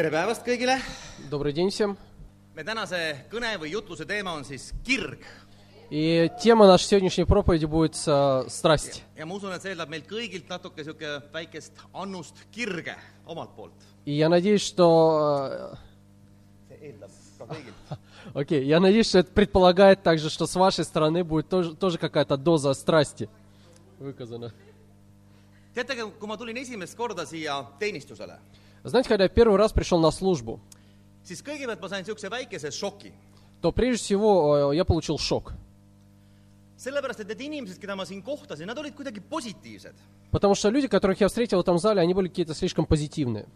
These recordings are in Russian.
tere päevast kõigile! Me tänase kõne või jutluse teema on siis kirg И тема нашей сегодняшней проповеди будет э, страсть. ja ma usun, natuke kirge. И я надеюсь, что... э, Окей, я надеюсь, что это предполагает также, что с вашей стороны будет тоже, тоже какая-то доза страсти выказана. teate, kui ma tulin esimest korda siia teenistusele, Знаете, когда я первый раз пришел на службу, siis kõigepealt ma sain niisuguse väikese šoki. то прежде всего э, я получил шок. sellepärast, et need inimesed, keda ma siin kohtasin, nad olid kuidagi positiivsed, Потому что люди, которых я встретил в этом зале, они были какие-то слишком позитивные.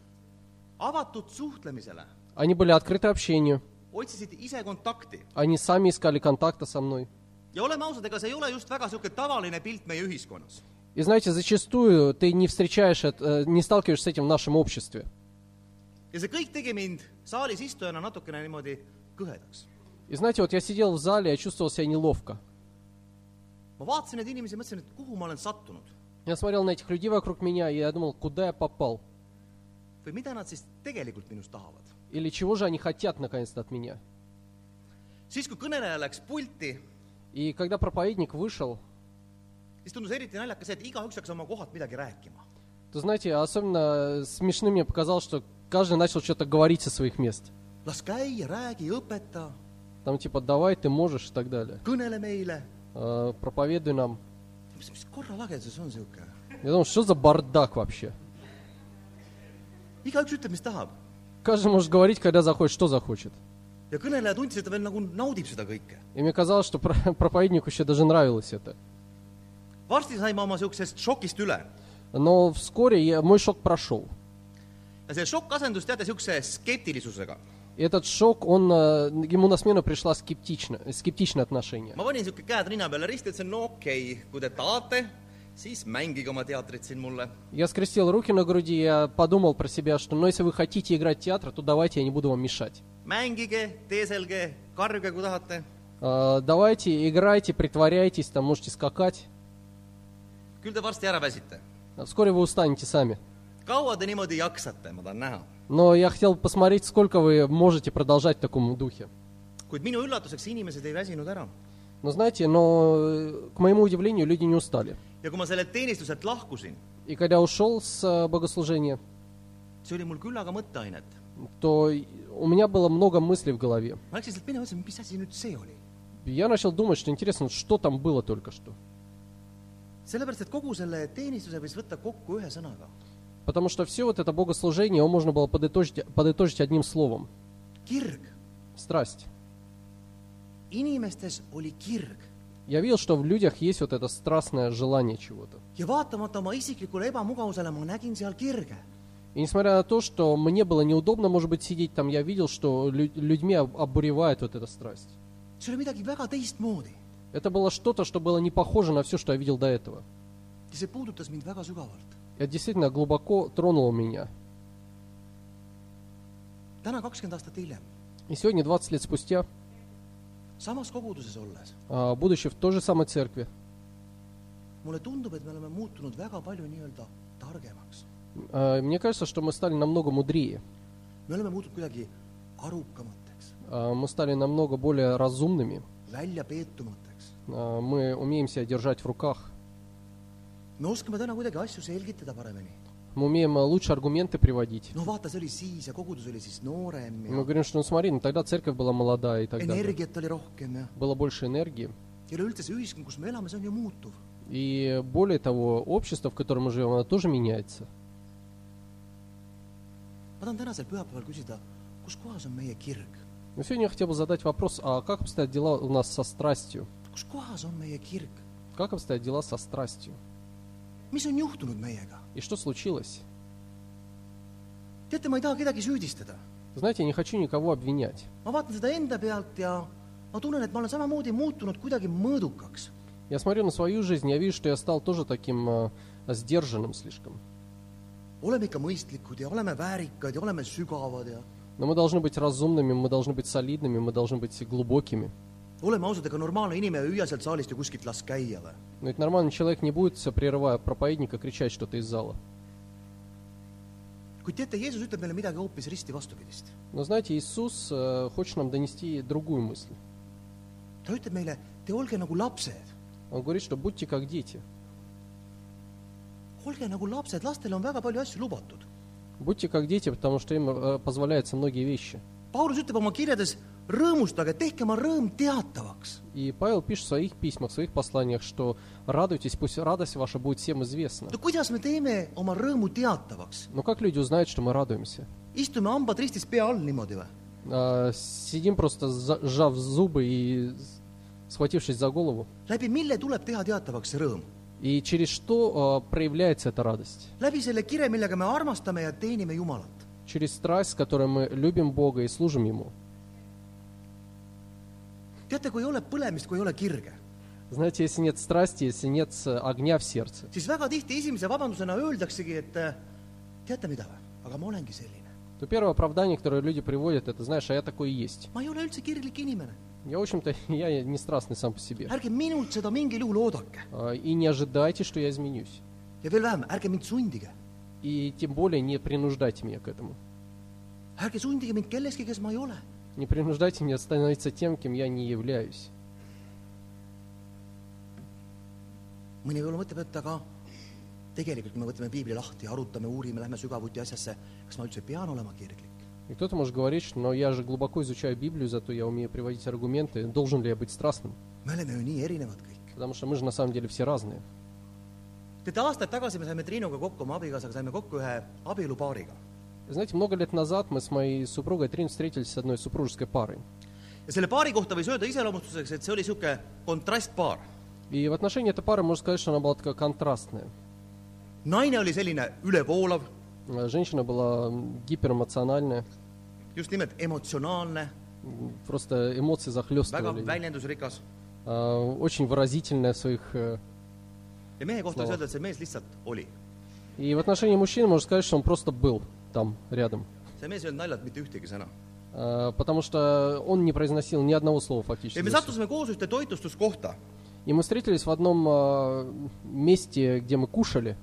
avatud suhtlemisele, Они были открыты общению, otsisid ise kontakti. они сами искали контакта со мной. ja oleme ausad, ega see ei ole just väga niisugune tavaline pilt meie ühiskonnas. И знаете, зачастую ты не встречаешь, это, э, не сталкиваешься с этим в нашем обществе. ja see kõik tegi mind saalis istujana natukene niimoodi kõhedaks. И знаете, вот я сидел в зале, я чувствовал себя неловко. ma vaatasin neid inimesi ja mõtlesin, et kuhu ma olen sattunud Я смотрел на этих людей вокруг меня, и я думал, куда я попал? või mida nad siis tegelikult minust tahavad. Или чего же они хотят наконец-то от меня? siis, kui kõneleja läks pulti, И когда проповедник вышел, siis tundus eriti naljakas see, et igaüks hakkas oma kohalt midagi rääkima. то знаете, особенно смешным мне показалось, что каждый начал что-то говорить со своих мест. las käia, räägi, õpeta, Там типа давай, ты можешь и так далее. kõnele meile. Э, проповедуй нам. mis, mis korralagedus on niisugune? Я думал, что за бардак вообще? igaüks ütleb, mis tahab Каждый может говорить, когда захочет, что захочет. ja kõneleja tundis, et ta veel nagu naudib seda kõike. И мне казалось, что про- проповеднику еще даже нравилось это. Varsti sain ma oma niisugusest šokist üle вскоре я- мой шок прошел. ja see šokk asendus teate niisuguse skeptilisusega. Этот шок, он, э, ему на смену пришла скептично, скептичное отношение. ma panin niisugune käed rinna peale risti, ütlesin no okei okay,, kui te tahate, siis mängige oma teatrit siin mulle. Я скрестил руки на груди, я подумал про себя, что ну если вы хотите играть театр, то давайте, я не буду вам мешать. mängige, teeselge, karjuge, kui tahate. Э, давайте, играйте, притворяйтесь, там можете скакать. Küll te varsti ära väsite. А Вскоре вы устанете сами. kaua te niimoodi jaksate, ma tahan näha. Но я хотел посмотреть, сколько вы можете продолжать в таком духе. kuid minu üllatuseks inimesed ei väsinud ära. Но знаете, но э, к моему удивлению, люди не устали. ja kui ma sellelt teenistuselt lahkusin, И когда ушел с э, богослужения, see oli mul küllaga mõtteainet. то у меня было много мыслей в голове. ma läksin sealt minema mõtlesin, mis asi nüüd see oli. И Я начал думать, что интересно, что там было только что. sellepärast, et kogu selle teenistuse võis võtta kokku ühe sõnaga. Потому что все вот это богослужение, его можно было подытожить, подытожить одним словом. kirg. Страсть. inimestes oli kirg Я видел, что в людях есть вот это страстное желание чего-то. ja vaatamata oma isiklikule ebamugavusele ma nägin seal kirge. И несмотря на то, что мне было неудобно, может быть, сидеть там, я видел, что лю- людьми об- обуревает вот эта страсть. see oli midagi väga teistmoodi Это было что-то, что было не похоже на все, что я видел до этого. ja see puudutas mind väga sügavalt. Это действительно глубоко тронуло меня. täna kakskümmend aastat hiljem, И сегодня, 20 лет спустя, samas koguduses olles, а, будучи в той же самой церкви, mulle tundub, et me oleme muutunud väga palju nii-öelda targemaks. а, мне кажется, что мы стали намного мудрее. me oleme muutunud kuidagi arukamateks, А, Мы стали намного более разумными. väljapeetumateks. А, Мы умеем себя держать в руках. me oskame täna kuidagi asju selgitada paremini. Мы умеем а, лучше аргументы приводить. no vaata, see oli siis ja kogudus oli siis noorem Мы говорим, что ну смотри, ну тогда церковь была молодая и так далее. energiat oli rohkem ja, Было больше энергии. ja üleüldse see ühiskond, kus me elame, see on ju muutuv. И более того, общество, в котором мы живем, оно тоже меняется. ma tahan tänasel pühapäeval küsida, kus kohas on meie kirg, Но сегодня я хотел бы задать вопрос, а как обстоят дела у нас со страстью? Как обстоят дела со страстью? И что случилось? teate, ma ei taha kedagi süüdistada, Знаете, я не хочу никого обвинять. ma vaatan seda enda pealt ja ma tunnen, et ma olen samamoodi muutunud kuidagi mõõdukaks. Я смотрю на свою жизнь, я вижу, что я стал тоже таким э, сдержанным слишком. oleme ikka mõistlikud ja oleme väärikad ja oleme sügavad ja Но мы должны быть разумными, мы должны быть солидными, мы должны быть глубокими. Oleme ausad, ega normaalne inimene ei hüüa sealt saalist ju kuskilt las käia või? Но ведь нормальный человек не будет, прерывая проповедника, кричать что-то из зала. kuid teate, Jeesus ütleb meile midagi hoopis risti vastupidist. Но знаете, Иисус э, хочет нам донести другую мысль. ta ütleb meile, te olge nagu lapsed, Он говорит, что будьте как дети. olge nagu lapsed, lastele on väga palju asju lubatud. Будьте как дети, потому что им э, позволяются многие вещи. Paulus ütleb oma kirjades, rõõmustage, tehke oma rõõm teatavaks. И Павел пишет в своих письмах, в своих посланиях, что радуйтесь, пусть радость ваша будет всем известна. no kuidas me teeme oma rõõmu teatavaks? Но как люди узнают, что мы радуемся? istume hambad ristis pea all niimoodi või? А, Сидим просто за- сжав зубы и с- схватившись за голову. läbi mille tuleb teha teatavaks see rõõm? И через что а, проявляется эта радость? läbi selle kire, millega me armastame ja teenime Jumalat. Через страсть, с которой мы любим Бога и служим Ему. teate, kui ei ole põlemist, kui ei ole kirge, Знаете, если нет страсти, если нет э, огня в сердце, siis väga tihti esimese vabandusena öeldaksegi, et äh, teate mida või, aga ma olengi selline. то первое оправдание, которое люди приводят, это, знаешь, а я такой и есть. ma ei ole üldse kirglik inimene. Я, в общем-то, я не страстный сам по себе. ärge minult seda mingil juhul oodake. А, И не ожидайте, что я изменюсь. ja veel vähem, ärge mind sundige. И тем более не принуждайте меня к этому. ärge sundige mind kelleski, kes ma ei ole. Не принуждайте меня становиться тем, кем я не являюсь. mõni võib-olla mõtleb, et aga tegelikult, kui me võtame piibli lahti, arutame, uurime, lähme sügavuti asjasse, kas ma üldse pean olema kirglik? И кто-то может говорить, что но я же глубоко изучаю Библию, зато я умею приводить аргументы. Должен ли я быть страстным? Потому что мы же на самом деле все разные. teate, aastaid tagasi me saime Triinuga kokku, oma abikaasaga saime kokku ühe abielupaariga. Знаете, много лет назад мы с моей супругой Трин встретились с одной супружеской парой. ja selle paari kohta võis öelda iseloomustuseks, et see oli niisugune kontrastpaar. И в отношении этой пары можно сказать, что она была такая контрастная. naine oli selline ülevoolav, Э, Женщина была гиперэмоциональная, just nimelt emotsionaalne, просто эмоции väga захлестывали. её. väljendusrikas А, Очень выразительная в своих... э, ja mehe kohta võis öelda, et see mees lihtsalt oli. И в отношении мужчины можно сказать, что он просто был там, рядом. А, Потому что он не произносил ни одного слова фактически. И мы встретились в одном а, месте, где мы кушали.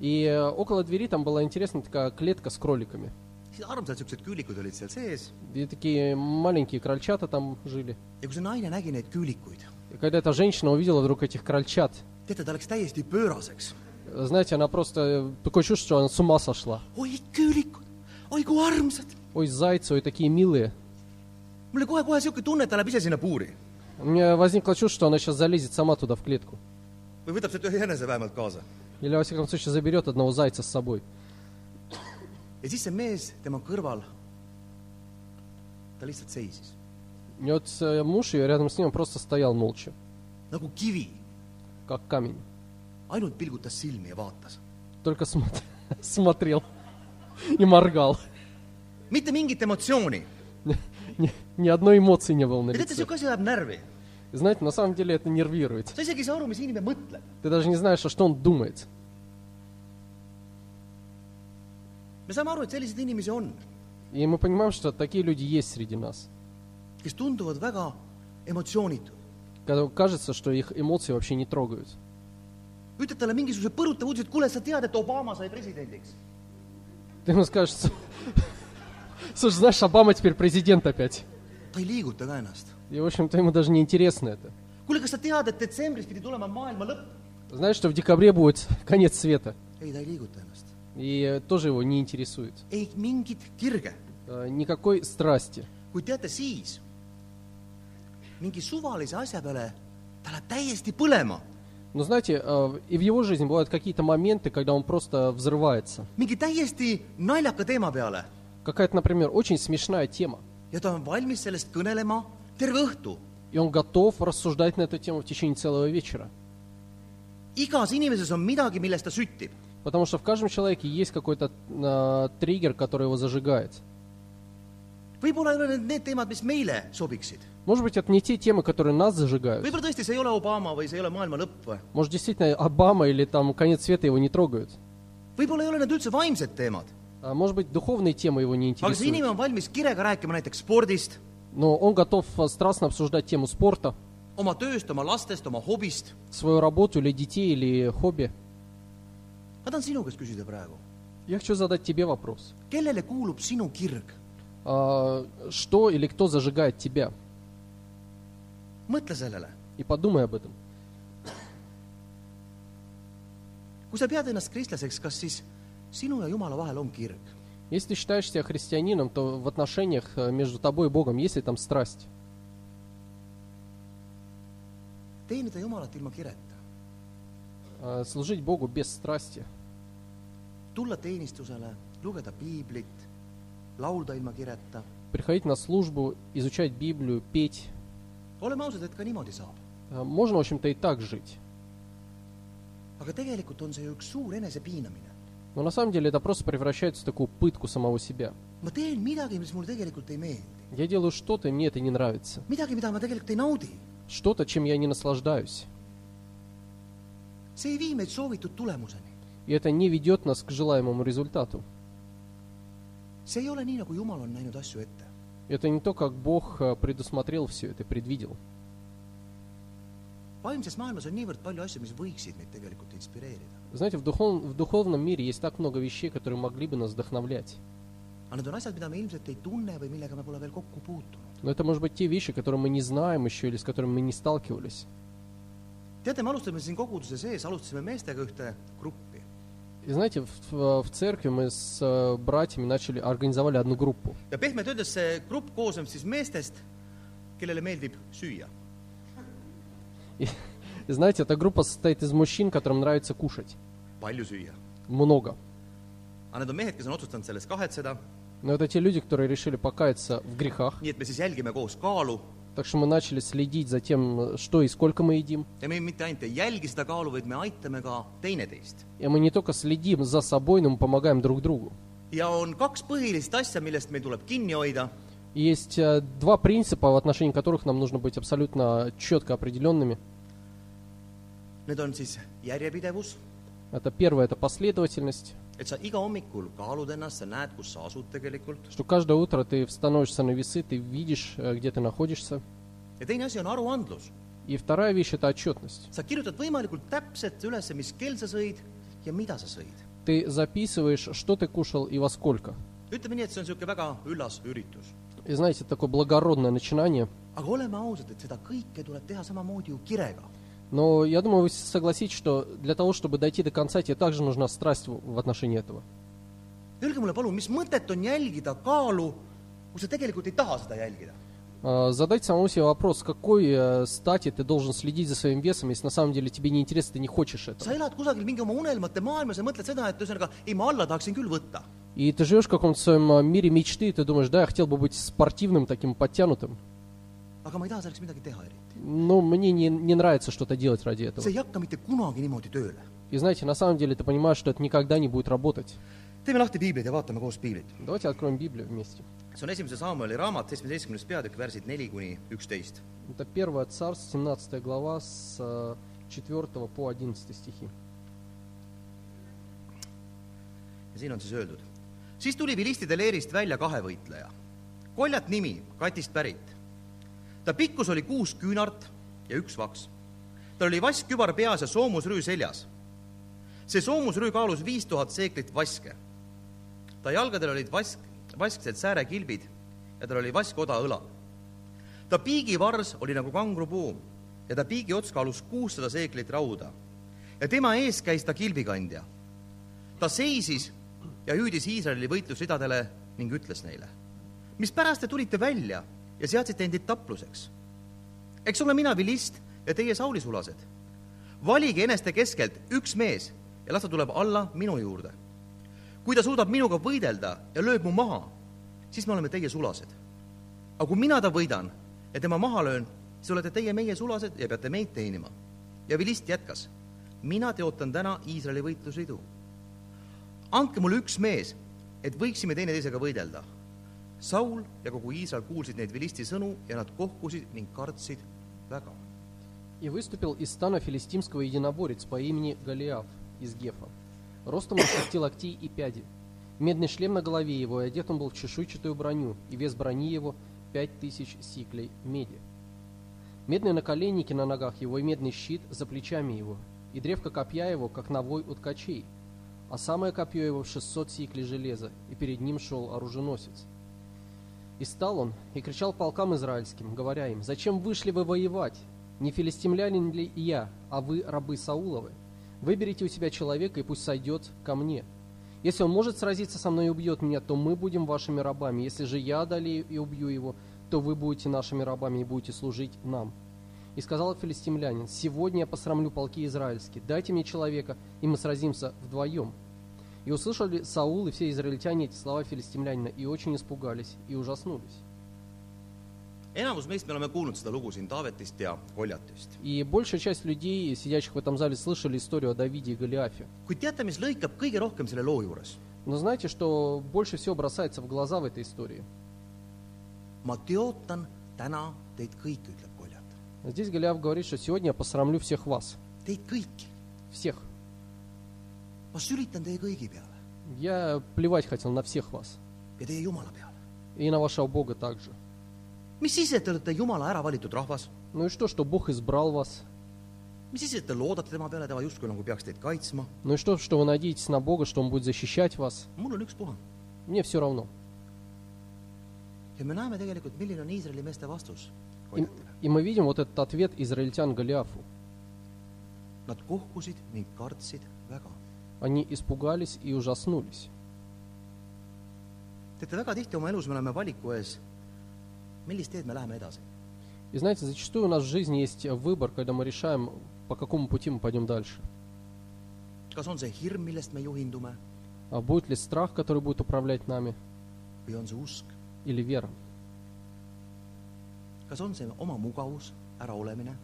И э, около двери там была интересная такая клетка с кроликами. siis armsad niisugused küülikud olid seal sees И такие маленькие крольчата там жили. ja kui see naine nägi neid küülikuid, И когда эта женщина увидела вдруг этих крольчат, teate, ta läks täiesti pööraseks. Знаете, она просто... э, Такое чувство, что она с ума сошла. oi, küülikud, oi kui armsad. Ой, зайцы, ой, такие милые. mulle kohe-kohe niisugune tunne, et ta läheb ise sinna puuri У меня возникло чувство, что она сейчас залезет сама туда в клетку. või võtab sealt ühe jänese vähemalt kaasa. Или, во всяком случае, заберет одного зайца с собой. ja siis see mees tema kõrval, ta lihtsalt seisis И вот э, муж ее рядом с ним он просто стоял молча, nagu kivi, как камень. Ainult pilgutas silmi ja vaatas. Только смотр- смотрел и моргал. mitte mingit emotsiooni. Ни, одной эмоции не было на ja teate, лице. niisugune asi närvi. И Знаете, на самом деле это нервирует. sa isegi ei saa aru, mis inimene mõtleb. Ты даже не знаешь, а что он думает. me saame aru, et selliseid inimesi on, И мы понимаем, что такие люди есть среди нас. kes tunduvad väga emotsioonitud. Кажется, что их эмоции вообще не трогают. Ütled talle mingisuguse põrutava uudise, et kuule, sa tead, et Obama sai presidendiks. Ты ему скажешь, «С- слушай, знаешь, Обама теперь президент опять. ta ei liiguta ka ennast. И, в общем-то, ему даже не интересно это. kuule, kas sa tead, et detsembris pidi tulema maailma lõpp? Знаешь, что в декабре будет конец света. ei, ta ei liiguta ennast. И э, тоже его не интересует. ei mingit kirge. Э, Никакой страсти. kuid teate, siis mingi suvalise asja peale ta läheb täiesti põlema. Но знаете, э, и в его жизни бывают какие-то моменты, когда он просто взрывается. Какая-то, например, очень смешная тема. И он готов рассуждать на эту тему в течение целого вечера. Потому что в каждом человеке есть какой-то э, триггер, который его зажигает. Võib-olla ei ole need need teemad, mis meile sobiksid. Может быть, это не те темы, которые нас зажигают. võib-olla tõesti see ei ole Obama või see ei ole maailma lõpp või Может, действительно, Обама или там конец света его не трогают. võib-olla ei ole need üldse vaimsed teemad. А может быть, духовные темы его не aga see интересуют. inimene on valmis kirega rääkima näiteks spordist, Но он готов э, страстно обсуждать тему спорта, oma tööst, oma lastest, oma hobist. свою работу или детей, или хобби. aga ma tahan sinu käest küsida praegu, Я хочу задать тебе вопрос. kellele kuulub sinu kirg? А, что или кто зажигает тебя? И подумай об этом. kui sa pead ennast kristlaseks, kas siis sinu ja Jumala vahel on kirg? Если ты считаешь себя христианином, то в отношениях э, между тобой и Богом есть ли там страсть? А, Служить Богу без страсти, tulla teenistusele, lugeda piiblit, приходить на службу, изучать Библию, петь. А, Можно, в общем-то, и так жить. Но на самом деле это просто превращается в такую пытку самого себя. Я делаю что-то, и мне это не нравится. Что-то, чем я не наслаждаюсь. И это не ведет нас к желаемому результату. See ei ole nii, nagu Jumal on näinud asju ette. Это не то, как Бог э, предусмотрел все это, предвидел. vaimses maailmas on niivõrd palju asju, mis võiksid meid tegelikult inspireerida. Знаете, в, духов- в духовном мире есть так много вещей, которые могли бы нас вдохновлять. aga need on asjad, mida me ilmselt ei tunne või millega me pole veel kokku puutunud. Но это, может быть, те вещи, которые мы не знаем еще или с которыми мы не сталкивались. teate, me alustame siin koguduse sees, alustasime meestega ühte gruppi. И знаете, в, в церкви мы с э, братьями начали, организовали одну группу. ja pehmelt öeldes see grupp koosneb siis meestest, kellele meeldib süüa. И, и знаете, эта группа состоит из мужчин, которым нравится кушать. palju süüa. Много. aga need on mehed, kes on otsustanud selles kahetseda, Но это те люди, которые решили покаяться в грехах. nii et me siis jälgime koos kaalu Так что мы начали следить за тем, что и сколько мы едим. И мы не только следим за собой, но мы помогаем друг другу. есть э, два принципа, в отношении которых нам нужно быть абсолютно четко определенными. Need on siis järjepidevus, Это первое, это последовательность, et sa iga hommikul kaalud ennast, sa näed, kus sa asud tegelikult. что каждое утро ты становишься на весы, ты видишь, э, где ты находишься. ja teine asi on aruandlus. И вторая вещь – это отчетность. sa kirjutad võimalikult täpselt üles, mis kell sa sõid ja mida sa sõid. Ты записываешь, что ты кушал и во сколько. ütleme nii, et see on niisugune väga üllas üritus. И знаете, такое благородное начинание. aga oleme ausad, et seda kõike tuleb teha samamoodi ju kirega. Но я думаю, вы согласитесь, что для того, чтобы дойти до конца, тебе также нужна страсть в отношении этого. Öelge mulle palun, mis mõtet on jälgida kaalu, kui sa tegelikult ei taha seda jälgida? А, Задать самому себе вопрос, какой э, стати ты должен следить за своим весом, если на самом деле тебе не интересно, ты не хочешь этого. sa elad kusagil mingi oma unelmate maailmas ja mõtled seda, et ühesõnaga, ei ma alla tahaksin küll võtta. И ты живешь в каком-то своем а, мире мечты, и ты думаешь, да, я хотел бы быть спортивным, таким подтянутым. aga ma ei taha selleks midagi teha eriti. Но мне не, не нравится что-то делать ради этого. see ei hakka mitte kunagi niimoodi tööle . И знаете, на самом деле ты понимаешь, что это никогда не будет работать. teeme lahti piiblid ja vaatame koos piiblit . Давайте откроем Библию вместе. see on esimese Samueli raamat , seitsmeteistkümnes peatükk , värsid neli kuni üksteist . Это 1 Царств, 17 глава, с э, 4 по 11 стихи. ja siin on siis öeldud . siis tuli vilistide leerist välja kahevõitleja , koljat nimi , Katist pärit . ta pikkus oli kuus küünart ja üks vaks. tal oli vaskkübar peas ja soomusrüü seljas. see soomusrüü kaalus viis tuhat seeklit vaske. ta jalgadel olid vask, vasksed säärekilbid ja tal oli vaskoda õlal. ta piigivars oli nagu kangrupuum ja ta piigi ots kaalus kuussada seeklit rauda ja tema ees käis ta kilbikandja ta seisis ja hüüdis Iisraeli võitlusridadele ning ütles neile, mispärast te tulite välja ja seadsite endid tapluseks? eks ole mina vilist ja teie saulisulased. valige eneste keskelt üks mees ja las ta tuleb alla minu juurde. kui ta suudab minuga võidelda ja lööb mu maha, siis me oleme teie sulased. aga kui mina ta võidan ja tema maha löön, siis olete teie meie sulased ja peate meid teenima. ja vilist jätkas, mina teotan täna Iisraeli võitlusridu andke mulle üks mees, et võiksime teineteisega võidelda. Saul ja kogu Iisrael kuulsid neid vilisti sõnu ja nad kohkusid ning kartsid väga. И выступил из стана филистимского единоборец по имени Голиаф из Гефа. Ростом он шести локтей и пяди. Медный шлем на голове его, и одет он был в чешуйчатую броню, и вес брони его пять тысяч сиклей меди. Медные наколенники на ногах его и медный щит за плечами его, и древко копья его, как навой у ткачей. а самое копье его 600 сиклей железа, и перед ним шел оруженосец. И стал он и кричал полкам израильским, говоря им, «Зачем вышли вы воевать? Не филистимлянин ли я, а вы рабы Сауловы? Выберите у себя человека, и пусть сойдет ко мне. Если он может сразиться со мной и убьет меня, то мы будем вашими рабами. Если же я одолею и убью его, то вы будете нашими рабами и будете служить нам». И сказал филистимлянин, «Сегодня я посрамлю полки израильские, дайте мне человека, и мы сразимся вдвоем». И услышали Саул и все израильтяне эти слова филистимлянина, и очень испугались, и ужаснулись. enamus meist me oleme kuulnud seda lugu siin Taavetist ja Koljatist. И большая часть людей, сидящих в этом зале, слышали историю о Давиде и Голиафе. kuid teate, mis lõikab kõige rohkem selle loo juures? Но знаете, что больше всего бросается в глаза в этой истории? ma teotan täna teid kõiki, ütleb. Здесь Голиаф говорит, что сегодня я посрамлю всех вас. Teid kõiki. Всех. Ma sülitan teie kõigi peale Я плевать хотел на всех вас. ja teie Jumala peale. И на вашего Бога также. mis siis, et te olete Jumala ära valitud rahvas? Ну и что, что Бог избрал вас? mis siis, et te loodate tema peale, tema justkui nagu peaks teid kaitsma? Ну и что, что вы надеетесь на Бога, что Он будет защищать вас? mul on ükspuha. Мне все равно. ja me näeme tegelikult, milline on Iisraeli meeste vastus И, и мы видим вот этот ответ израильтян Голиафу. Nad kohkusid ning kartsid väga. Они испугались и ужаснулись. teate, väga tihti oma elus me oleme valiku ees, millist teed me läheme edasi. И знаете, зачастую у нас в жизни есть выбор, когда мы решаем, по какому пути мы пойдем дальше. kas on see hirm, millest me juhindume А будет ли страх, который будет управлять нами, või on see usk, или вера? kas on see oma mugavus, äraolemine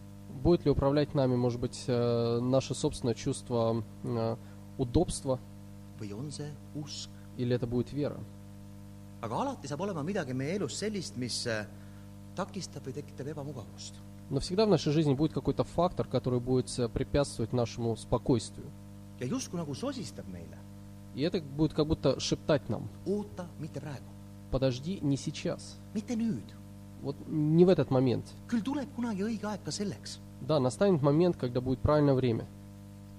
Будет ли управлять нами, может быть, э, наше собственное чувство э, usk. или это будет вера? aga alati saab olema midagi meie elus sellist, mis äh, takistab või tekitab ebamugavust. Но всегда в нашей жизни будет какой-то фактор, который будет э, препятствовать нашему спокойствию. ja justkui nagu sosistab meile, И это будет как будто шептать нам, oota, mitte praegu, подожди, не сейчас, mitte nüüd, вот не в этот момент. küll tuleb kunagi õige aeg ka selleks. Да, настанет момент, когда будет правильное время.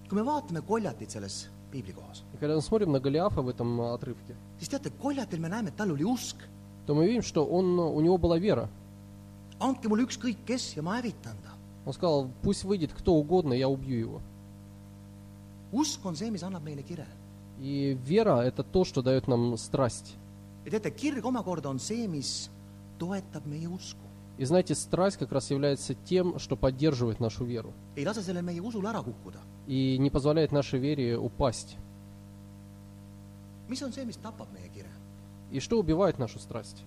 Kui me vaatame koljatit selles piiblikohas, э, siis teate, koljatil me näeme, et tal oli usk. andke mulle ükskõik kes ja ma hävitan ta. Он сказал, пусть выйдет кто угодно, я убью его. usk on see, mis annab meile kire. И вера – это то, что дает нам страсть. ja teate, kirg omakorda on see, mis toetab meie usku. И знаете, страсть как раз является тем, что поддерживает нашу веру. И не позволяет нашей вере упасть. И что убивает нашу страсть?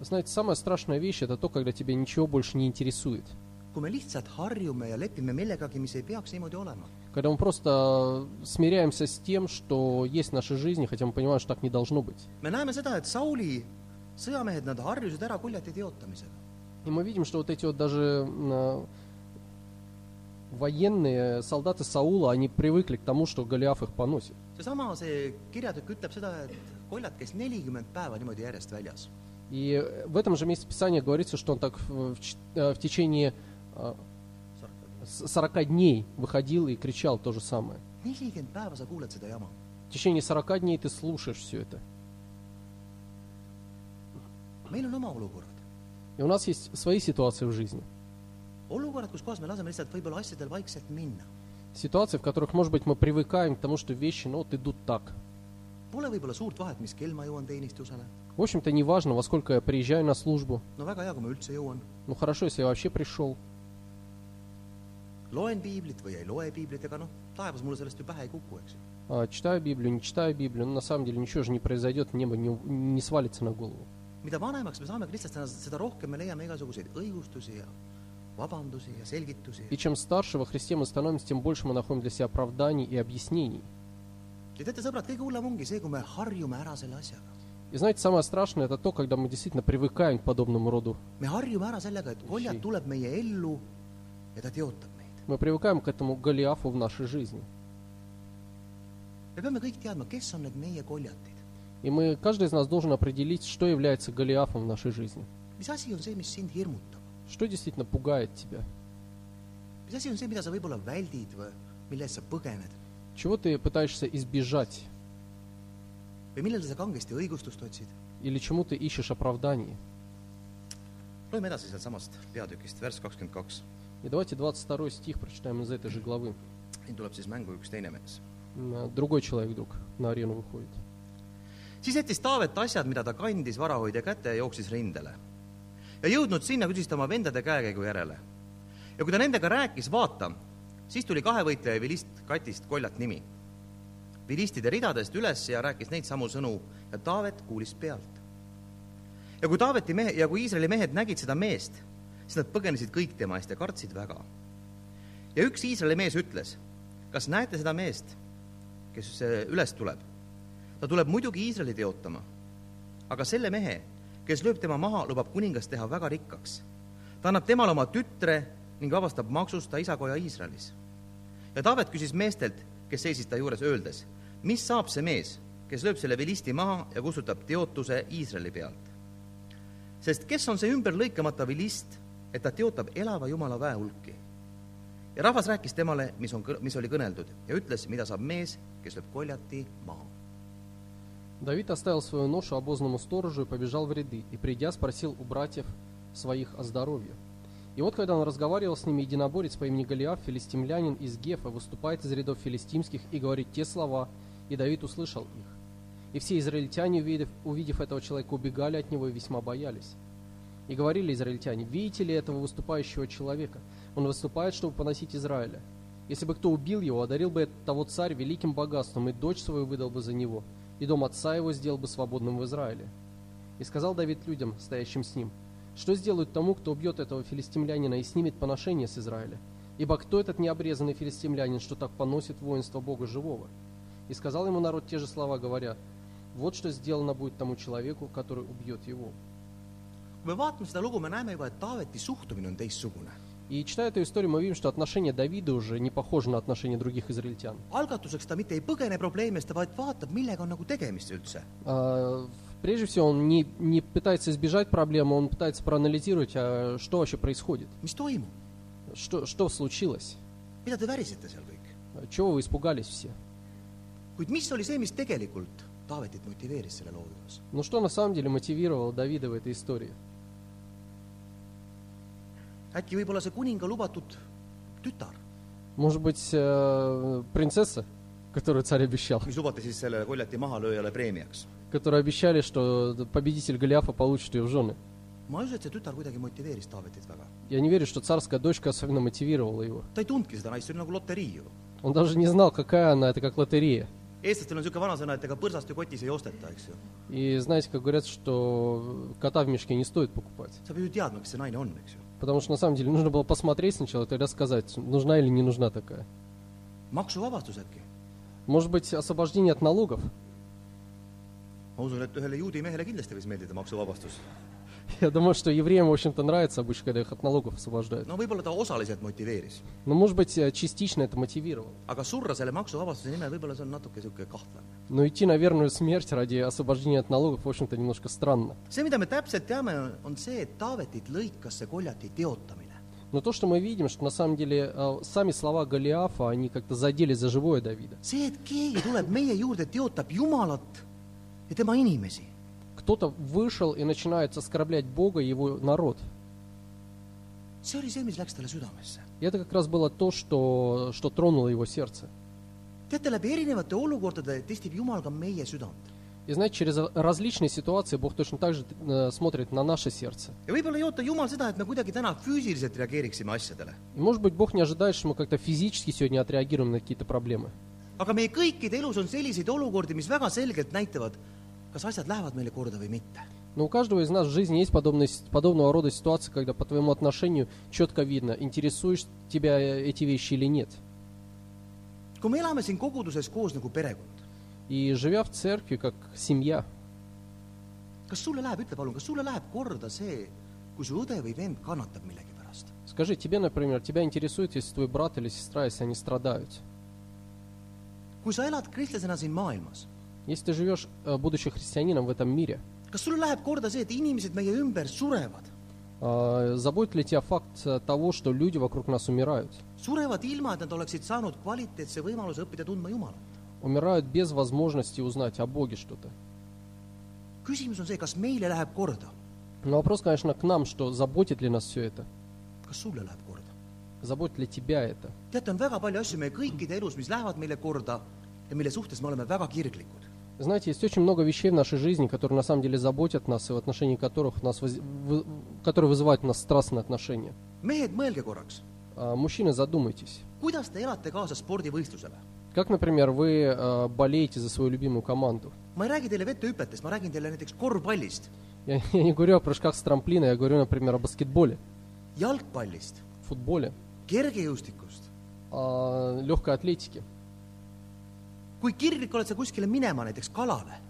знаете, самая страшная вещь – это то, когда тебя ничего больше не интересует. kui me lihtsalt harjume ja lepime millegagi, mis ei peaks niimoodi olema. Когда мы просто смиряемся с тем, что есть в нашей жизни, хотя мы понимаем, что так не должно быть. me näeme seda, et Sauli sõjamehed, nad harjusid ära koljati teotamisega. И мы видим, что вот эти вот даже э, военные солдаты Саула, они привыкли к тому, что Голиаф их поносит. seesama, see kirjatükk ütleb seda, et koljat käis nelikümmend päeva niimoodi järjest väljas. И в этом же месте Писания говорится, что он так в, в ч- э, в течение э, с- 40 дней выходил и кричал то же самое. В течение 40 дней ты слушаешь все это. И у нас есть свои ситуации в жизни. Ситуации, в которых, может быть, мы привыкаем к тому, что вещи, ну, вот идут так. В общем-то, не важно, во сколько я приезжаю на службу. Ну, хорошо, если я вообще пришел. Loen piiblit või ei loe piiblit, ega noh, taevas mulle sellest ju pähe ei kuku, eks ju. А, читаю Библию, не читаю Библию. Ну, на самом деле, ничего же не произойдет, небо не, не свалится на голову. mida vanemaks me saame kristlasena, seda rohkem me leiame igasuguseid õigustusi ja vabandusi ja selgitusi И чем старше во Христе мы становимся, тем больше мы находим для себя оправданий и объяснений. ja teate, sõbrad, kõige hullem ongi see, kui me harjume ära selle asjaga. И знаете, самое страшное это то, когда мы действительно привыкаем к подобному роду. me harjume ära sellega, et koljat Uši. tuleb meie ellu ja ta teotab Мы привыкаем к этому Голиафу в нашей жизни. me peame kõik teadma, kes on need meie koljatid. И мы, каждый из нас должен определить, что является Голиафом в нашей жизни. mis asi on see, mis sind hirmutab? Что действительно пугает тебя? mis asi on see, mida sa võib-olla väldid või mille eest sa põgened Чего ты пытаешься избежать? või millele sa kangesti õigustust otsid? Или чему ты ищешь оправдание? loeme edasi sealtsamast peatükist, värss kakskümmend kaks. И давайте 22 стих прочитаем из этой же главы. siin tuleb siis mängu üks teine mees . М, Другой человек вдруг на арену выходит. siis jättis Taavet asjad , mida ta kandis varahoidja kätte ja jooksis rindele . ja jõudnud sinna , küsis ta oma vendade käekäigu järele . ja kui ta nendega rääkis , vaata , siis tuli kahevõitleja vilist Katist koljat nimi . vilistide ridadest üles ja rääkis neid samu sõnu ja Taavet kuulis pealt . ja kui Taaveti mehe ja kui Iisraeli mehed nägid seda meest , siis nad põgenesid kõik tema eest ja kartsid väga. ja üks Iisraeli mees ütles, kas näete seda meest, kes äh, üles tuleb? ta tuleb muidugi Iisraeli teotama, aga selle mehe, kes lööb tema maha, lubab kuningas teha väga rikkaks. ta annab temale oma tütre ning vabastab maksust ta isakoja Iisraelis. ja Taavet küsis meestelt, kes seisid ta juures, öeldes, mis saab see mees, kes lööb selle vilisti maha ja kustutab teotuse Iisraeli pealt? sest kes on see ümberlõikamata vilist, et ta teotab elava Jumala väehulki? ja rahvas rääkis temale, mis on, mis oli kõneldud ja ütles, mida saab mees, kes lööb koljati maha Давид оставил свою ношу обозному сторожу и побежал в ряды, и, придя, спросил у братьев своих о здоровье. И вот, когда он разговаривал с ними, единоборец по имени Голиаф, филистимлянин из Гефа, выступает из рядов филистимских и говорит те слова, и Давид услышал их. И все израильтяне, увидев, увидев этого человека, убегали от него и весьма боялись. И говорили израильтяне, видите ли этого выступающего человека? Он выступает, чтобы поносить Израиля. Если бы кто убил его, одарил бы того царь великим богатством, и дочь свою выдал бы за него, и дом отца его сделал бы свободным в Израиле. И сказал Давид людям, стоящим с ним, что сделают тому, кто убьет этого филистимлянина и снимет поношение с Израиля? Ибо кто этот необрезанный филистимлянин, что так поносит воинство Бога живого? И сказал ему народ те же слова, говоря, вот что сделано будет тому человеку, который убьет его. Kui me vaatame seda lugu, me näeme juba, et Taaveti suhtumine on teistsugune. И читая эту историю, мы видим, что отношение Давида уже не похоже на отношение других израильтян. algatuseks ta mitte ei põgene probleemi eest, vaid vaatab, millega on nagu tegemist üldse. А, Прежде всего, он не, не пытается избежать проблемы, он пытается проанализировать, а что вообще происходит, mis toimub, что, что случилось, mida te värisete seal kõik? чего вы испугались все. kuid mis oli see, mis tegelikult Taavetit motiveeris selle loo juures? Но что на самом деле мотивировало Давида в этой истории? Äkki võib-olla see kuninga lubatud tütar, Может быть, э, принцесса, которую царь обещал, mis lubati siis sellele koljati mahalööjale preemiaks. которую обещали, что победитель Голиафа получит ее в жены. ma ei usu, et see tütar kuidagi motiveeris Taavetit väga. Я не верю, что царская дочка особенно мотивировала его. ta ei tundnudki seda naist, see oli nagu loterii ju. Он даже не знал, какая она, это как лотерея. eestlastel on niisugune vanasõna, et ega põrsast ju kotis ei osteta, eks ju. И знаете, как говорят, что кота в мешке не стоит покупать. sa pead ju teadma, kes see naine on, eks ju. Потому что на самом деле нужно было посмотреть сначала, тогда сказать, нужна или не нужна такая. maksuvabastus äkki? Может быть, освобождение от налогов? ma usun, et ühele juudi mehele kindlasti võis meeldida maksuvabastus. Я думаю, что евреям, в общем-то, нравится обычно, когда их от налогов освобождают. no võib-olla ta osaliselt motiveeris, Но, может быть, э, частично это мотивировало. aga surra selle maksuvabastuse nimel võib-olla see on natuke niisugune kahtlane. Но идти на верную смерть ради освобождения от налогов, в общем-то, немножко странно. see, mida me täpselt teame, on see, et Taavetit lõikas see koljati teotamine. Но то, что мы видим, что на самом деле э, сами слова Голиафа, они как-то задели за живое Давида. see, et keegi tuleb meie juurde, teotab Jumalat ja tema inimesi, Кто-то вышел и начинает оскорблять Бога и его народ. see oli see, mis läks talle südamesse. И это как раз было то, что, что тронуло его сердце. teate, läbi erinevate olukordade testib Jumal ka meie südant. И знаете, через различные ситуации Бог точно так же э, смотрит на наше сердце. И может быть, Бог не ожидает, что мы как-то физически сегодня отреагируем на какие-то проблемы. aga meie kõikide elus on selliseid olukordi, mis väga selgelt näitavad, kas asjad lähevad meile korda või mitte. Но у каждого из нас в жизни есть подобные, подобного рода ситуации, когда по твоему отношению четко видно, интересуешь тебя эти вещи или нет. kui me elame siin koguduses koos nagu perekond, И живя в церкви как семья, kas sulle läheb, ütle palun, kas sulle läheb korda see, kui su õde või vend kannatab millegi pärast? скажи, тебе, например, тебя интересует, если твой брат или сестра, если они страдают. kui sa elad kristlasena siin maailmas, Если ты живешь, э, будучи христианином в этом мире, kas sulle läheb korda see, et inimesed meie ümber surevad? А, Заботит ли тебя факт э, того, что люди вокруг нас умирают? surevad ilma, et nad oleksid saanud kvaliteetse võimaluse õppida tundma Jumalat. Умирают без возможности узнать о Боге что-то. küsimus on see, kas meile läheb korda, Но вопрос, конечно, к нам, что заботит ли нас все это? kas sulle läheb korda. Заботит ли тебя это? teate, on väga palju asju meie kõikide elus, mis lähevad meile korda ja mille suhtes me oleme väga kirglikud. Знаете, есть очень много вещей в нашей жизни, которые на самом деле заботят нас и в отношении которых нас воз- вы- которые вызывают у нас страстные отношения. mehed, mõelge korraks, А, Мужчины, задумайтесь. kuidas te elate kaasa spordivõistlusele? Как, например, вы э, болеете за свою любимую команду? ma ei räägi teile vettehüpetest, ma räägin teile näiteks korvpallist, Я, я не говорю о прыжках с трамплина, я говорю, например, о баскетболе, jalgpallist, футболе, kergejõustikust. о легкой атлетике. Kui kirglik oled sa kuskile minema, näiteks kalale?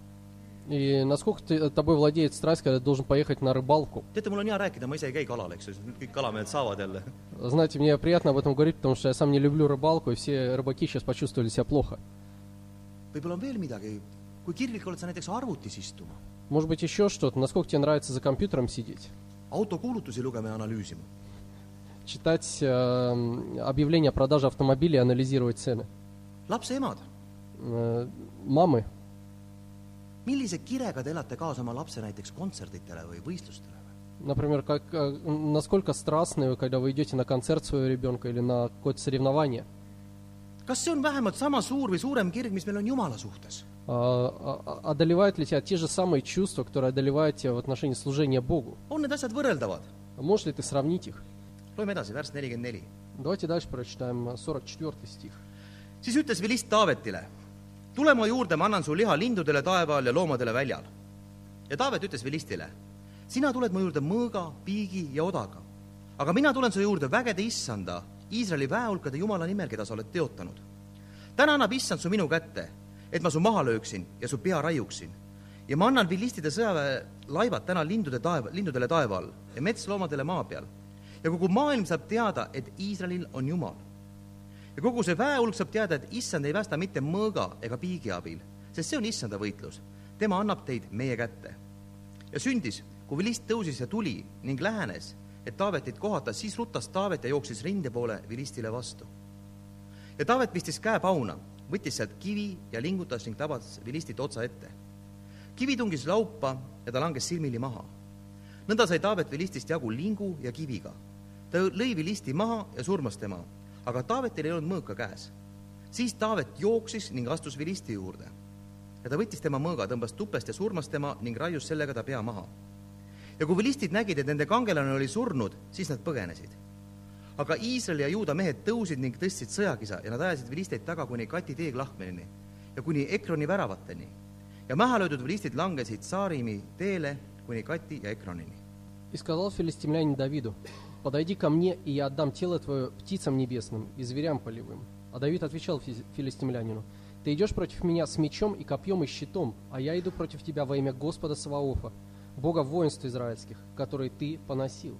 И насколько ты, тобой владеет страсть, когда ты должен поехать на рыбалку? teate, mul on hea rääkida, ma ise ei käi kalal, eks ju, nüüd kõik kalamehed saavad jälle. Знаете, мне приятно об этом говорить, потому что я сам не люблю рыбалку, и все рыбаки сейчас почувствовали себя плохо. võib-olla on veel midagi, kui kirglik oled sa näiteks arvutis istuma, Может быть, еще что-то? Насколько тебе нравится за компьютером сидеть? autokuulutusi lugema ja analüüsima. Читать э, объявления о продаже автомобилей и анализировать цены? lapse emad, Э, мамы, millise kirega te elate kaasa oma lapse näiteks kontserditele või võistlustele? например, как, э, насколько страстны вы, когда вы идете на концерт своего ребенка или на какое-то соревнование? kas see on vähemalt sama suur või suurem kirg, mis meil on Jumala suhtes? А, а- одолевают ли тебя те же самые чувства, которые одолевают тебя в отношении служения Богу? on need asjad võrreldavad? Можешь ли ты сравнить их? loeme edasi, värss nelikümmend neli. Давайте дальше прочитаем э, 44 стих. siis ütles Vilist Taavetile, tule mu juurde, ma annan su liha lindudele taeval ja loomadele väljal. ja Taavet ütles Vilistile, sina tuled mu juurde mõõga, piigi ja odaga. aga mina tulen su juurde vägede issanda, Iisraeli väehulkade Jumala nimel, keda sa oled teotanud. täna annab issand su minu kätte, et ma su maha lööksin ja su pea raiuksin. ja ma annan vilistide sõjaväe laevad täna lindude taeva, lindudele taeva all ja metsloomadele maa peal. ja kogu maailm saab teada, et Iisraelil on Jumal ja kogu see väehulk saab teada, et issand ei päästa mitte mõõga ega piigi abil, sest see on issanda võitlus. tema annab teid meie kätte. ja sündis, kui vilist tõusis ja tuli ning lähenes, et Taavetit kohata, siis rutas Taavet ja jooksis rinde poole vilistile vastu. ja Taavet pistis käe pauna, võttis sealt kivi ja lingutas ning tabas vilistit otsa ette. kivi tungis laupa ja ta langes silmili maha. nõnda sai Taavet vilistist jagu lingu ja kiviga. ta lõi vilisti maha ja surmas tema aga Taavetil ei olnud mõõka käes. siis Taavet jooksis ning astus Vilisti juurde. ja ta võttis tema mõõga, tõmbas tupest ja surmas tema ning raius sellega ta pea maha. ja kui vilistid nägid, et nende kangelane oli surnud, siis nad põgenesid. aga Iisraeli ja Juuda mehed tõusid ning tõstsid sõjakisa ja nad ajasid vilisteid taga kuni Kati teeg lahkmelini ja kuni Ekroni väravateni. ja maha löödud vilistid langesid Saarimi teele kuni Kati ja Ekronini. И сказал филистимлянин Давиду, «Подойди ко мне, и я отдам тело твое птицам небесным и зверям полевым». А Давид отвечал фи- филистимлянину, «Ты идешь против меня с мечом и копьем и щитом, а я иду против тебя во имя Господа Саваофа, Бога воинств израильских, который ты поносил.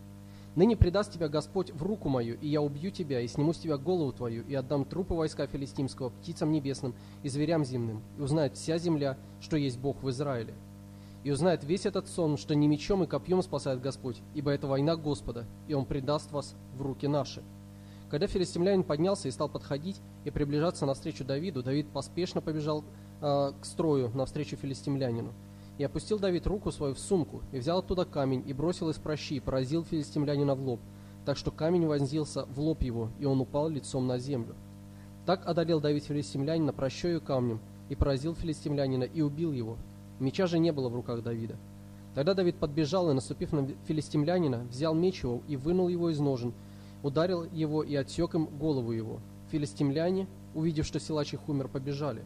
Ныне предаст тебя Господь в руку мою, и я убью тебя, и сниму с тебя голову твою, и отдам трупы войска филистимского птицам небесным и зверям земным, и узнает вся земля, что есть Бог в Израиле. И узнает весь этот сон, что не мечом и копьем спасает Господь, ибо это война Господа, и Он предаст вас в руки наши. Когда филистимлянин поднялся и стал подходить и приближаться навстречу Давиду, Давид поспешно побежал а, к строю навстречу филистимлянину. И опустил Давид руку свою в сумку, и взял оттуда камень, и бросил из прощи, и поразил филистимлянина в лоб, так что камень вонзился в лоб его, и он упал лицом на землю. Так одолел Давид филистимлянина прощою камнем, и поразил филистимлянина, и убил его. Меча же не было в руках Давида. Тогда Давид подбежал и, наступив на филистимлянина, взял меч его и вынул его из ножен, ударил его и отсек им голову его. Филистимляне, увидев, что силач их умер, побежали.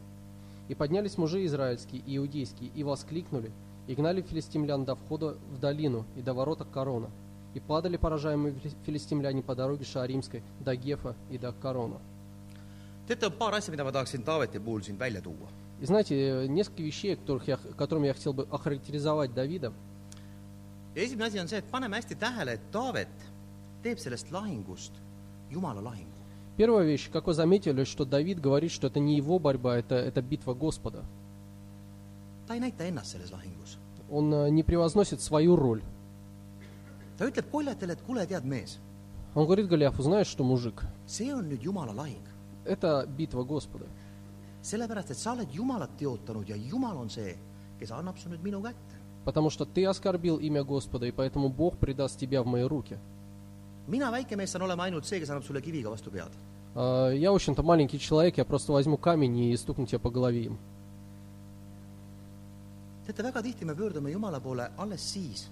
И поднялись мужи израильские и иудейские, и воскликнули, и гнали филистимлян до входа в долину и до ворот Корона. И падали поражаемые фили- филистимляне по дороге Шааримской до Гефа и до Корона. on paar asja, mida ma tahaksin Taaveti puhul. И знаете, несколько вещей, которых я, которыми я хотел бы охарактеризовать Давида. esimene asi on see, et paneme hästi tähele, et Taavet teeb sellest lahingust Jumala lahingu. Первая вещь, как вы заметили, что Давид говорит, что это не его борьба, это, это битва Господа. ta ei näita ennast selles lahingus. Он э, не превозносит свою роль. ta ütleb koljatele, et kuule, tead mees, Он говорит Голиафу, знаешь что, мужик, see on nüüd Jumala lahing. это битва Господа. sellepärast , et sa oled Jumalat teotanud ja Jumal on see , kes annab su nüüd minu kätte . Потому что ты оскорбил имя Господа, и поэтому Бог предаст тебя в мои руки. mina , väike mees , saan olema ainult see , kes annab sulle kiviga vastu pead . А, Я, в общем-то, маленький человек, я просто возьму камень и стукну тебя по голове им. teate , väga tihti me pöördume Jumala poole alles siis ,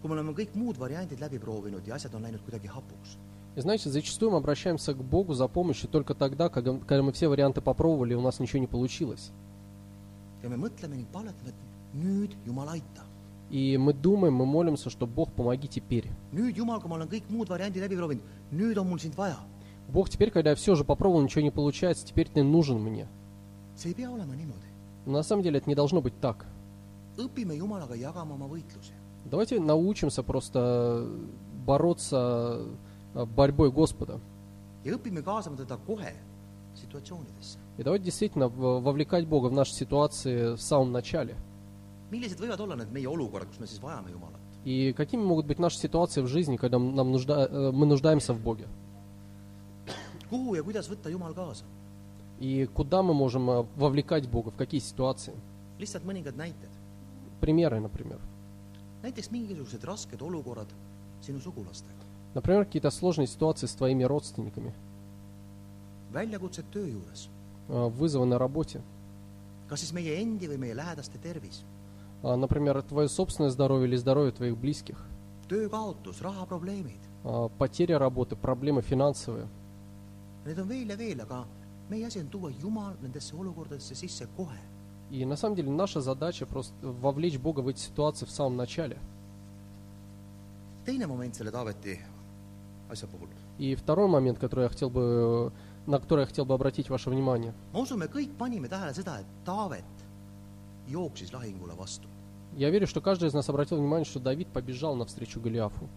kui me oleme kõik muud variandid läbi proovinud ja asjad on läinud kuidagi hapuks . И знаете, зачастую мы обращаемся к Богу за помощью только тогда, когда, мы все варианты попробовали, и у нас ничего не получилось. И мы думаем, мы молимся, что Бог, помоги теперь. Бог, теперь, когда я все же попробовал, ничего не получается, теперь ты нужен мне. Но на самом деле это не должно быть так. Давайте научимся просто бороться борьбой Господа. ja õpime kaasama teda kohe situatsioonidesse. И давайте действительно вовлекать Бога в наши ситуации в самом начале. millised võivad olla need meie olukorrad, kus me siis vajame Jumalat? И какими могут быть наши ситуации в жизни, когда нам нужда, э, мы нуждаемся в Боге? kuhu ja kuidas võtta Jumal kaasa? И куда мы можем э, вовлекать Бога, в какие ситуации? lihtsalt mõningad näited. Примеры, например. näiteks mingisugused rasked olukorrad sinu sugulastega, Например, какие-то сложные ситуации с твоими родственниками, väljakutsed töö juures, э, вызовы на работе. kas siis meie endi või meie lähedaste tervis, А, Например, твое собственное здоровье или здоровье твоих близких. töökaotus, rahaprobleemid, А, Потеря работы, проблемы финансовые. neid on veel ja veel, aga meie asi on tuua Jumal nendesse olukordadesse sisse kohe. И на самом деле наша задача просто вовлечь Бога в эти ситуации в самом начале. teine moment selle Taaveti И второй момент, который я хотел бы, на который я хотел бы обратить ваше внимание. Я верю, что каждый из нас обратил внимание, что Давид побежал навстречу Голиафу.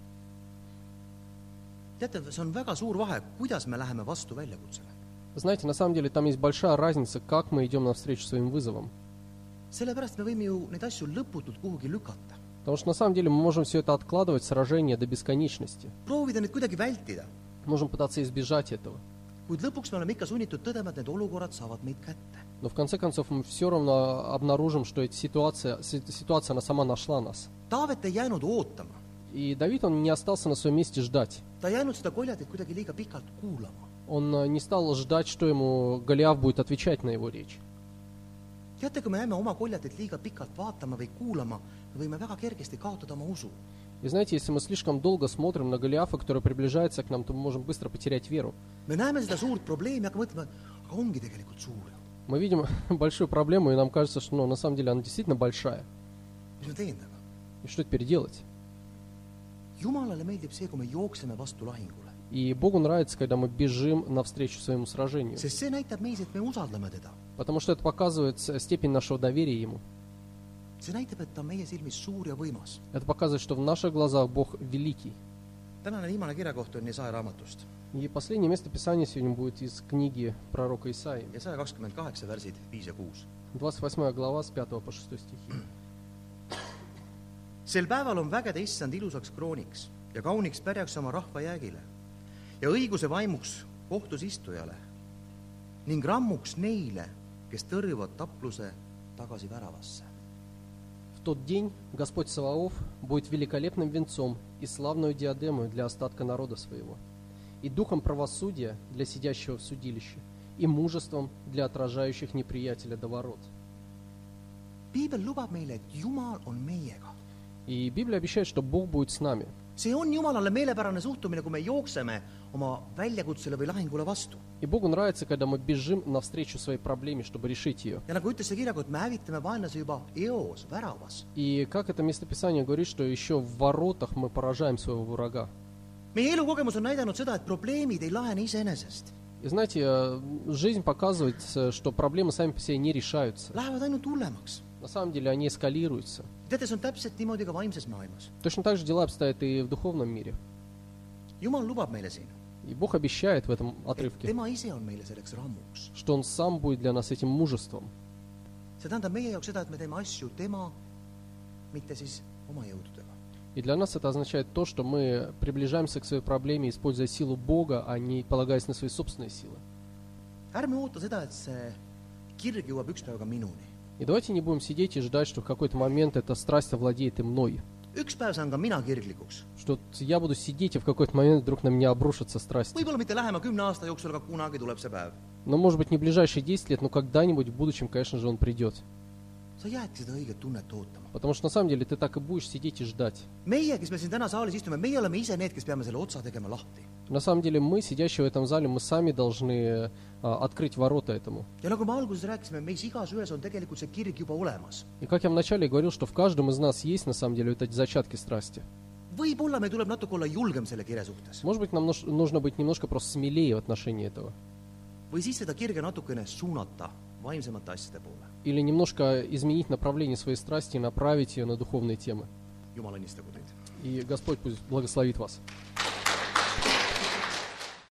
Знаете, на самом деле там есть большая разница, как мы идем навстречу своим вызовам. sellepärast me võime ju neid asju lõputult kuhugi lükata, Потому что на самом деле мы можем все это откладывать, сражение до бесконечности. Можем пытаться избежать этого. Но в конце концов мы все равно обнаружим, что эта ситуация, си- ситуация она сама нашла нас. И Давид, он не остался на своем месте ждать. Он э, не стал ждать, что ему Голиаф будет отвечать на его речь. teate, kui me jääme oma koljatit liiga pikalt vaatama või kuulama, И знаете, если мы слишком долго смотрим на Голиафа, который приближается к нам, то мы можем быстро потерять веру. Мы видим большую проблему, и нам кажется, что ну, на самом деле она действительно большая. И что теперь делать? И Богу нравится, когда мы бежим навстречу своему сражению. Потому что это показывает степень нашего доверия Ему. see näitab , et ta on meie silmis suur ja võimas . Это показывает, что в наших глазах Бог великий. tänane viimane kirjakoht on Jesaja raamatust И последнее место Писания сегодня будет из книги пророка Исаии. ja saja kakskümmend kaheksa värsid viis ja kuus . 28 глава с 5 по 6 стихи. sel päeval on vägede issand ilusaks krooniks ja kauniks pärjaks oma rahva jäägile ja õiguse vaimuks kohtus istujale ning rammuks neile , kes tõrjuvad tapluse tagasi väravasse . Тот день Господь Саваоф будет великолепным венцом и славную диадемой для остатка народа своего, и духом правосудия для сидящего в судилище, и мужеством для отражающих неприятеля до ворот. piibel lubab meile, et Jumal on meiega. И Библия обещает, что Бог будет с нами. see on Jumalale meelepärane suhtumine , kui me jookseme oma väljakutsele või lahingule vastu . И Богу нравится, когда мы бежим навстречу своей проблеме, чтобы решить ее. ja nagu ütles see kirjakord , me hävitame vaenlase juba eos , väravas . И как это местописание говорит, что еще в воротах мы поражаем своего врага. meie elukogemus on näidanud seda , et probleemid ei lahene iseenesest , И знаете, э, жизнь показывает, э, что проблемы сами по себе не решаются. lähevad ainult hullemaks . На самом деле они эскалируются. Точно так же дела обстоят и в духовном мире. И Бог обещает в этом отрывке, что Он сам будет для нас этим мужеством. И для нас это означает то, что мы приближаемся к своей проблеме, используя силу Бога, а не полагаясь на свои собственные силы. ärme oota seda, et see kirg jõuab üks päev ka minuni. И давайте не будем сидеть и ждать, что в какой-то момент эта страсть овладеет и мной. Что я буду сидеть, и в какой-то момент вдруг на меня see päev. Но, может быть, не ближайшие 10 лет, но когда-нибудь в будущем, конечно же, он придет. Sa jäädki seda õiget tunnet ootama. Потому что на самом деле ты так и будешь сидеть и ждать. meie, kes me siin täna saalis istume, meie oleme ise need, kes peame selle otsa tegema lahti. На самом деле мы, сидящие в этом зале, мы сами должны а, открыть ворота этому. ja nagu me alguses rääkisime, meis igasühes on tegelikult see kirg juba olemas. И как я вначале говорил, что в каждом из нас есть на самом деле вот эти зачатки страсти. võib-olla meil tuleb natuke olla julgem selle kire suhtes Может быть, нам нужно быть немножко просто смелее в отношении этого. või siis seda kirge natukene suunata vaimsemate asjade poole. Или немножко изменить направление своей страсти и направить ее на духовные темы. И Господь пусть благословит вас.